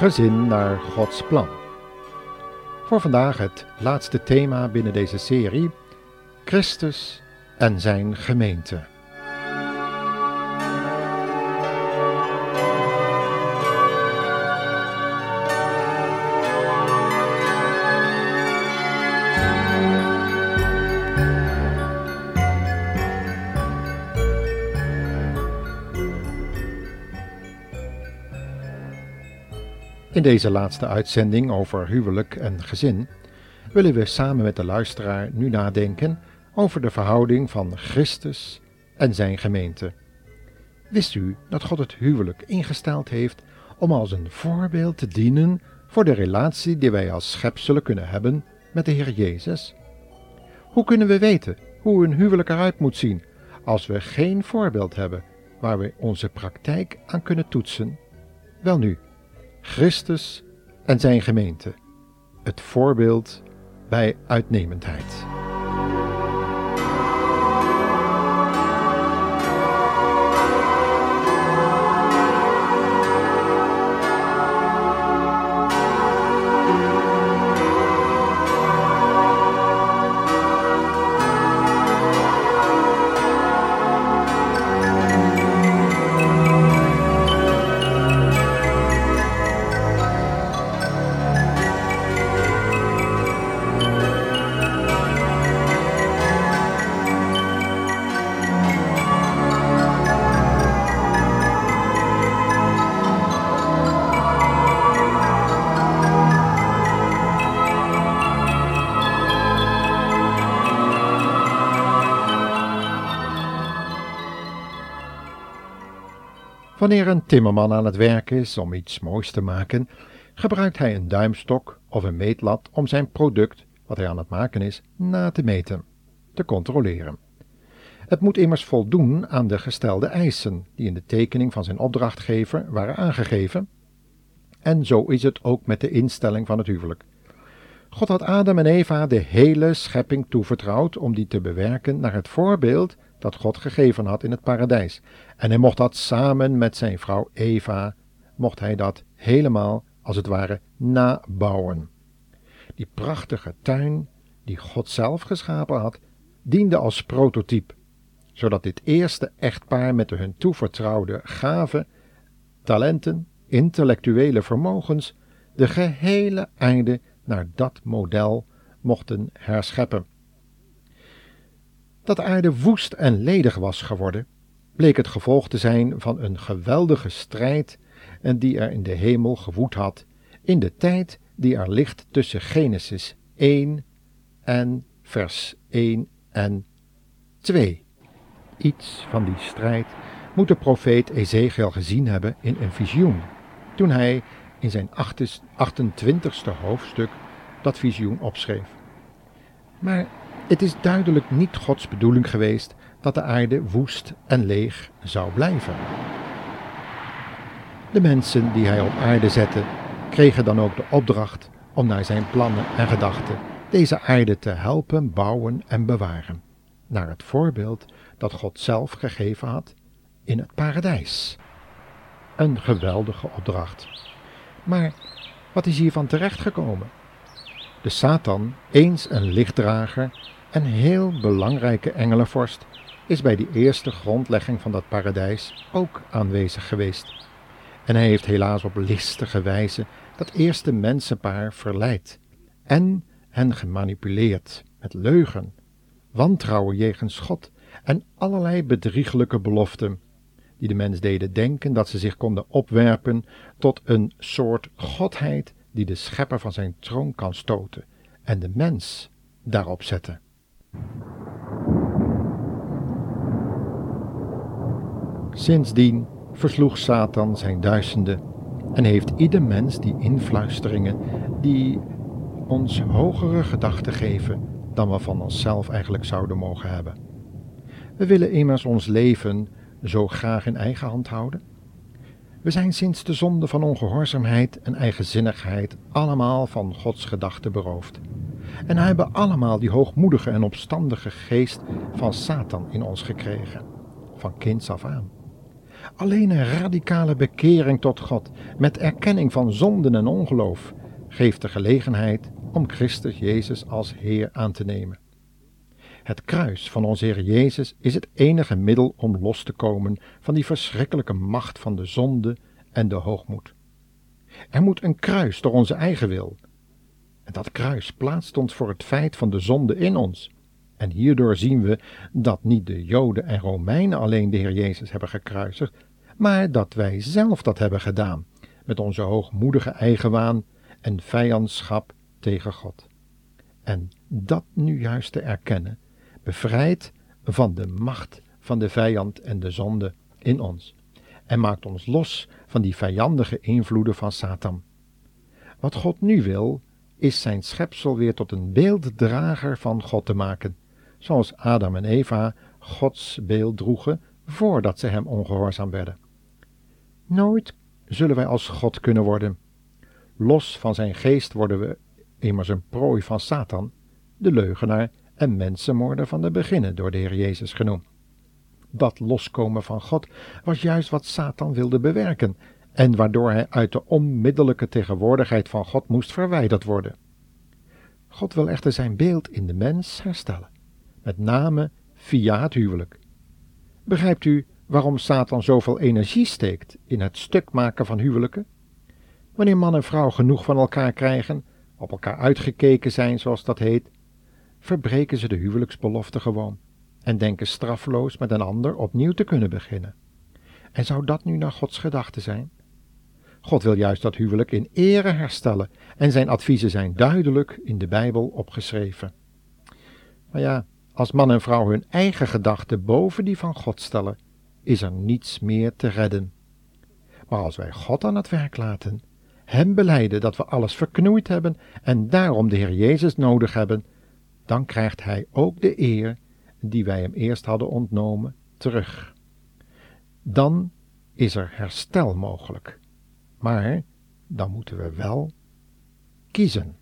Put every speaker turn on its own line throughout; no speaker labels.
Gezin naar Gods plan. Voor vandaag het laatste thema binnen deze serie: Christus en zijn gemeente. In deze laatste uitzending over huwelijk en gezin willen we samen met de luisteraar nu nadenken over de verhouding van Christus en zijn gemeente. Wist u dat God het huwelijk ingesteld heeft om als een voorbeeld te dienen voor de relatie die wij als schepselen kunnen hebben met de Heer Jezus? Hoe kunnen we weten hoe een huwelijk eruit moet zien als we geen voorbeeld hebben waar we onze praktijk aan kunnen toetsen? Welnu, Christus en zijn gemeente, het voorbeeld bij uitnemendheid. Wanneer een timmerman aan het werk is om iets moois te maken, gebruikt hij een duimstok of een meetlat om zijn product, wat hij aan het maken is, na te meten, te controleren. Het moet immers voldoen aan de gestelde eisen die in de tekening van zijn opdrachtgever waren aangegeven. En zo is het ook met de instelling van het huwelijk. God had Adam en Eva de hele schepping toevertrouwd om die te bewerken naar het voorbeeld dat God gegeven had in het paradijs. En hij mocht dat samen met zijn vrouw Eva, mocht hij dat helemaal, als het ware, nabouwen. Die prachtige tuin, die God zelf geschapen had, diende als prototype, zodat dit eerste echtpaar met de hun toevertrouwde gaven, talenten, intellectuele vermogens, de gehele aarde naar dat model mochten herscheppen. Dat de aarde woest en ledig was geworden, bleek het gevolg te zijn van een geweldige strijd en die er in de hemel gewoed had, in de tijd die er ligt tussen Genesis 1 en vers 1 en 2. Iets van die strijd moet de profeet Ezekiel gezien hebben in een visioen, toen hij in zijn 28ste hoofdstuk dat visioen opschreef. Maar het is duidelijk niet Gods bedoeling geweest dat de aarde woest en leeg zou blijven. De mensen die hij op aarde zette, kregen dan ook de opdracht om naar zijn plannen en gedachten deze aarde te helpen bouwen en bewaren, naar het voorbeeld dat God zelf gegeven had in het paradijs. Een geweldige opdracht. Maar wat is hiervan terechtgekomen? De Satan, eens een lichtdrager en heel belangrijke engelenvorst, is bij die eerste grondlegging van dat paradijs ook aanwezig geweest. En hij heeft helaas op listige wijze dat eerste mensenpaar verleid en hen gemanipuleerd met leugen, wantrouwen jegens God en allerlei bedrieglijke beloften, die de mens deden denken dat ze zich konden opwerpen tot een soort godheid die de schepper van zijn troon kan stoten en de mens daarop zetten. Sindsdien versloeg Satan zijn duizenden en heeft ieder mens die influisteringen die ons hogere gedachten geven dan we van onszelf eigenlijk zouden mogen hebben. We willen immers ons leven zo graag in eigen hand houden. We zijn sinds de zonde van ongehoorzaamheid en eigenzinnigheid allemaal van Gods gedachten beroofd. En hebben allemaal die hoogmoedige en opstandige geest van Satan in ons gekregen, van kinds af aan. Alleen een radicale bekering tot God, met erkenning van zonden en ongeloof, geeft de gelegenheid om Christus Jezus als Heer aan te nemen. Het kruis van onze Heer Jezus is het enige middel om los te komen van die verschrikkelijke macht van de zonde en de hoogmoed. Er moet een kruis door onze eigen wil. Dat kruis plaatst ons voor het feit van de zonde in ons. En hierdoor zien we dat niet de Joden en Romeinen alleen de Heer Jezus hebben gekruisigd, maar dat wij zelf dat hebben gedaan, met onze hoogmoedige eigenwaan en vijandschap tegen God. En dat nu juist te erkennen, bevrijdt van de macht van de vijand en de zonde in ons en maakt ons los van die vijandige invloeden van Satan. Wat God nu wil, is zijn schepsel weer tot een beelddrager van God te maken, zoals Adam en Eva Gods beeld droegen voordat ze hem ongehoorzaam werden. Nooit zullen wij als God kunnen worden. Los van zijn geest worden we immers een prooi van Satan, de leugenaar en mensenmoorder van de beginnen door de Heer Jezus genoemd. Dat loskomen van God was juist wat Satan wilde bewerken en waardoor hij uit de onmiddellijke tegenwoordigheid van God moest verwijderd worden. God wil echter zijn beeld in de mens herstellen, met name via het huwelijk. Begrijpt u waarom Satan zoveel energie steekt in het stuk maken van huwelijken? Wanneer man en vrouw genoeg van elkaar krijgen, op elkaar uitgekeken zijn, zoals dat heet, verbreken ze de huwelijksbelofte gewoon en denken straffeloos met een ander opnieuw te kunnen beginnen. En zou dat nu naar Gods gedachte zijn? God wil juist dat huwelijk in ere herstellen en zijn adviezen zijn duidelijk in de Bijbel opgeschreven. Maar ja, als man en vrouw hun eigen gedachten boven die van God stellen, is er niets meer te redden. Maar als wij God aan het werk laten, Hem beleiden dat we alles verknoeid hebben en daarom de Heer Jezus nodig hebben, dan krijgt Hij ook de eer die wij Hem eerst hadden ontnomen terug. Dan is er herstel mogelijk. Maar dan moeten we wel kiezen.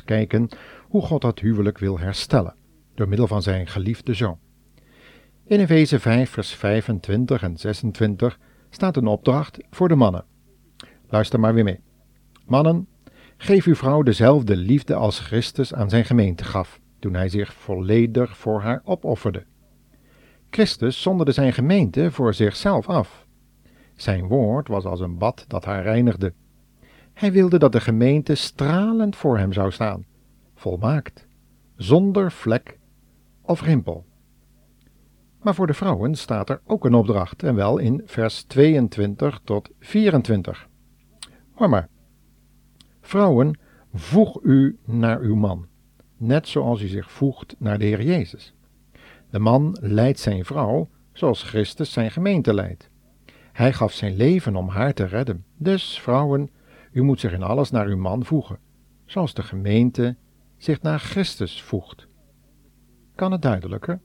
Kijken hoe God dat huwelijk wil herstellen, door middel van zijn geliefde zoon. In Efeze 5, vers 25 en 26 staat een opdracht voor de mannen. Luister maar weer mee. Mannen, geef uw vrouw dezelfde liefde als Christus aan zijn gemeente gaf, toen hij zich volledig voor haar opofferde. Christus zonderde zijn gemeente voor zichzelf af. Zijn woord was als een bad dat haar reinigde. Hij wilde dat de gemeente stralend voor hem zou staan, volmaakt, zonder vlek of rimpel. Maar voor de vrouwen staat er ook een opdracht, en wel in vers 22 tot 24. Hoor maar. Vrouwen, voeg u naar uw man, net zoals u zich voegt naar de Heer Jezus. De man leidt zijn vrouw zoals Christus zijn gemeente leidt. Hij gaf zijn leven om haar te redden. Dus, vrouwen, u moet zich in alles naar uw man voegen, zoals de gemeente zich naar Christus voegt. Kan het duidelijker?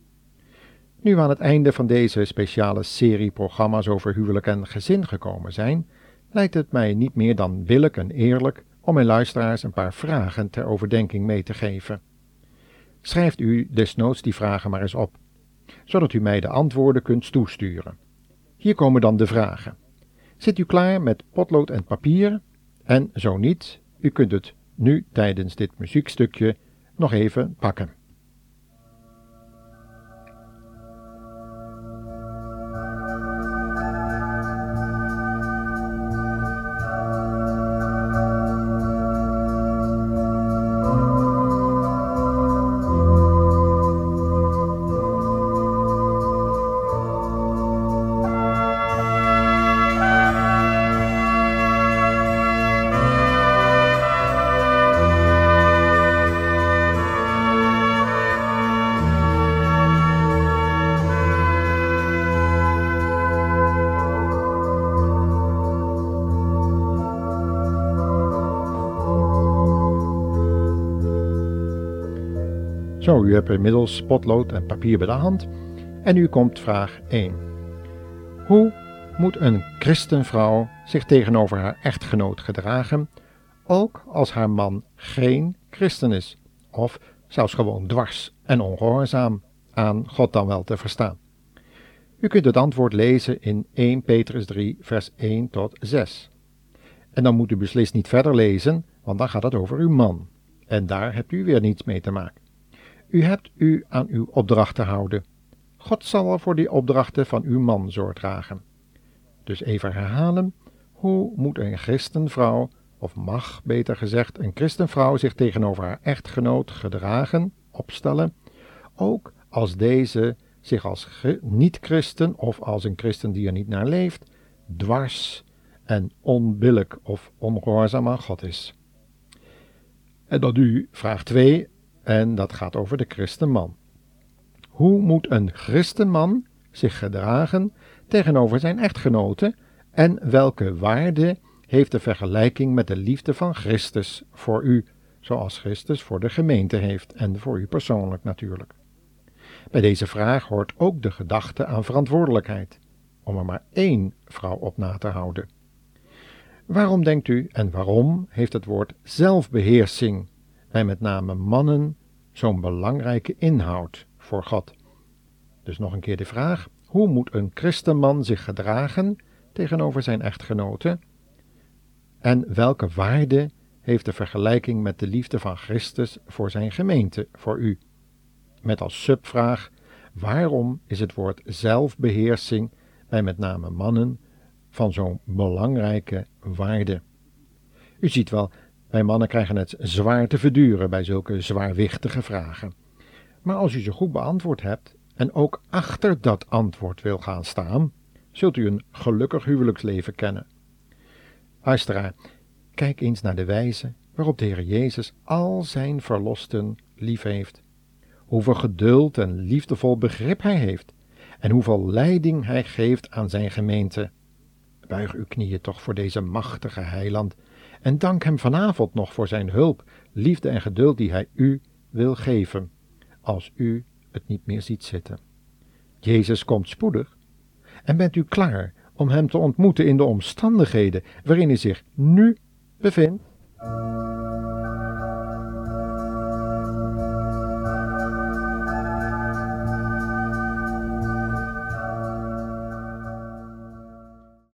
Nu we aan het einde van deze speciale serie programma's over huwelijk en gezin gekomen zijn, lijkt het mij niet meer dan billig en eerlijk om mijn luisteraars een paar vragen ter overdenking mee te geven. Schrijft u desnoods die vragen maar eens op, zodat u mij de antwoorden kunt toesturen. Hier komen dan de vragen. Zit u klaar met potlood en papier? En zo niet, u kunt het nu tijdens dit muziekstukje nog even pakken. Zo, u hebt inmiddels potlood en papier bij de hand en nu komt vraag 1. Hoe moet een christenvrouw zich tegenover haar echtgenoot gedragen, ook als haar man geen christen is, of zelfs gewoon dwars en ongehoorzaam aan God dan wel te verstaan? U kunt het antwoord lezen in 1 Petrus 3, vers 1 tot 6. En dan moet u beslist niet verder lezen, want dan gaat het over uw man. En daar hebt u weer niets mee te maken. U hebt u aan uw opdracht te houden. God zal wel voor die opdrachten van uw man zorg dragen. Dus even herhalen, hoe moet een christenvrouw, of mag beter gezegd een christenvrouw zich tegenover haar echtgenoot gedragen, opstellen, ook als deze zich als niet-christen of als een christen die er niet naar leeft, dwars en onbillijk of ongehoorzaam aan God is. En dan u, vraag 2, en dat gaat over de christenman. Hoe moet een christenman zich gedragen tegenover zijn echtgenote en welke waarde heeft de vergelijking met de liefde van Christus voor u, zoals Christus voor de gemeente heeft en voor u persoonlijk natuurlijk? Bij deze vraag hoort ook de gedachte aan verantwoordelijkheid, om er maar één vrouw op na te houden. Waarom denkt u en waarom heeft het woord zelfbeheersing bij met name mannen zo'n belangrijke inhoud voor God. Dus nog een keer de vraag: hoe moet een christenman zich gedragen tegenover zijn echtgenote? En welke waarde heeft de vergelijking met de liefde van Christus voor zijn gemeente voor u? Met als subvraag: waarom is het woord zelfbeheersing bij met name mannen van zo'n belangrijke waarde? U ziet wel wij mannen krijgen het zwaar te verduren bij zulke zwaarwichtige vragen. Maar als u ze goed beantwoord hebt en ook achter dat antwoord wil gaan staan, zult u een gelukkig huwelijksleven kennen. Luisteraar, kijk eens naar de wijze waarop de Heer Jezus al zijn verlosten lief heeft. Hoeveel geduld en liefdevol begrip hij heeft en hoeveel leiding hij geeft aan zijn gemeente. Buig uw knieën toch voor deze machtige heiland en dank Hem vanavond nog voor Zijn hulp, liefde en geduld die Hij u wil geven, als u het niet meer ziet zitten. Jezus komt spoedig. En bent u klaar om Hem te ontmoeten in de omstandigheden waarin u zich nu bevindt?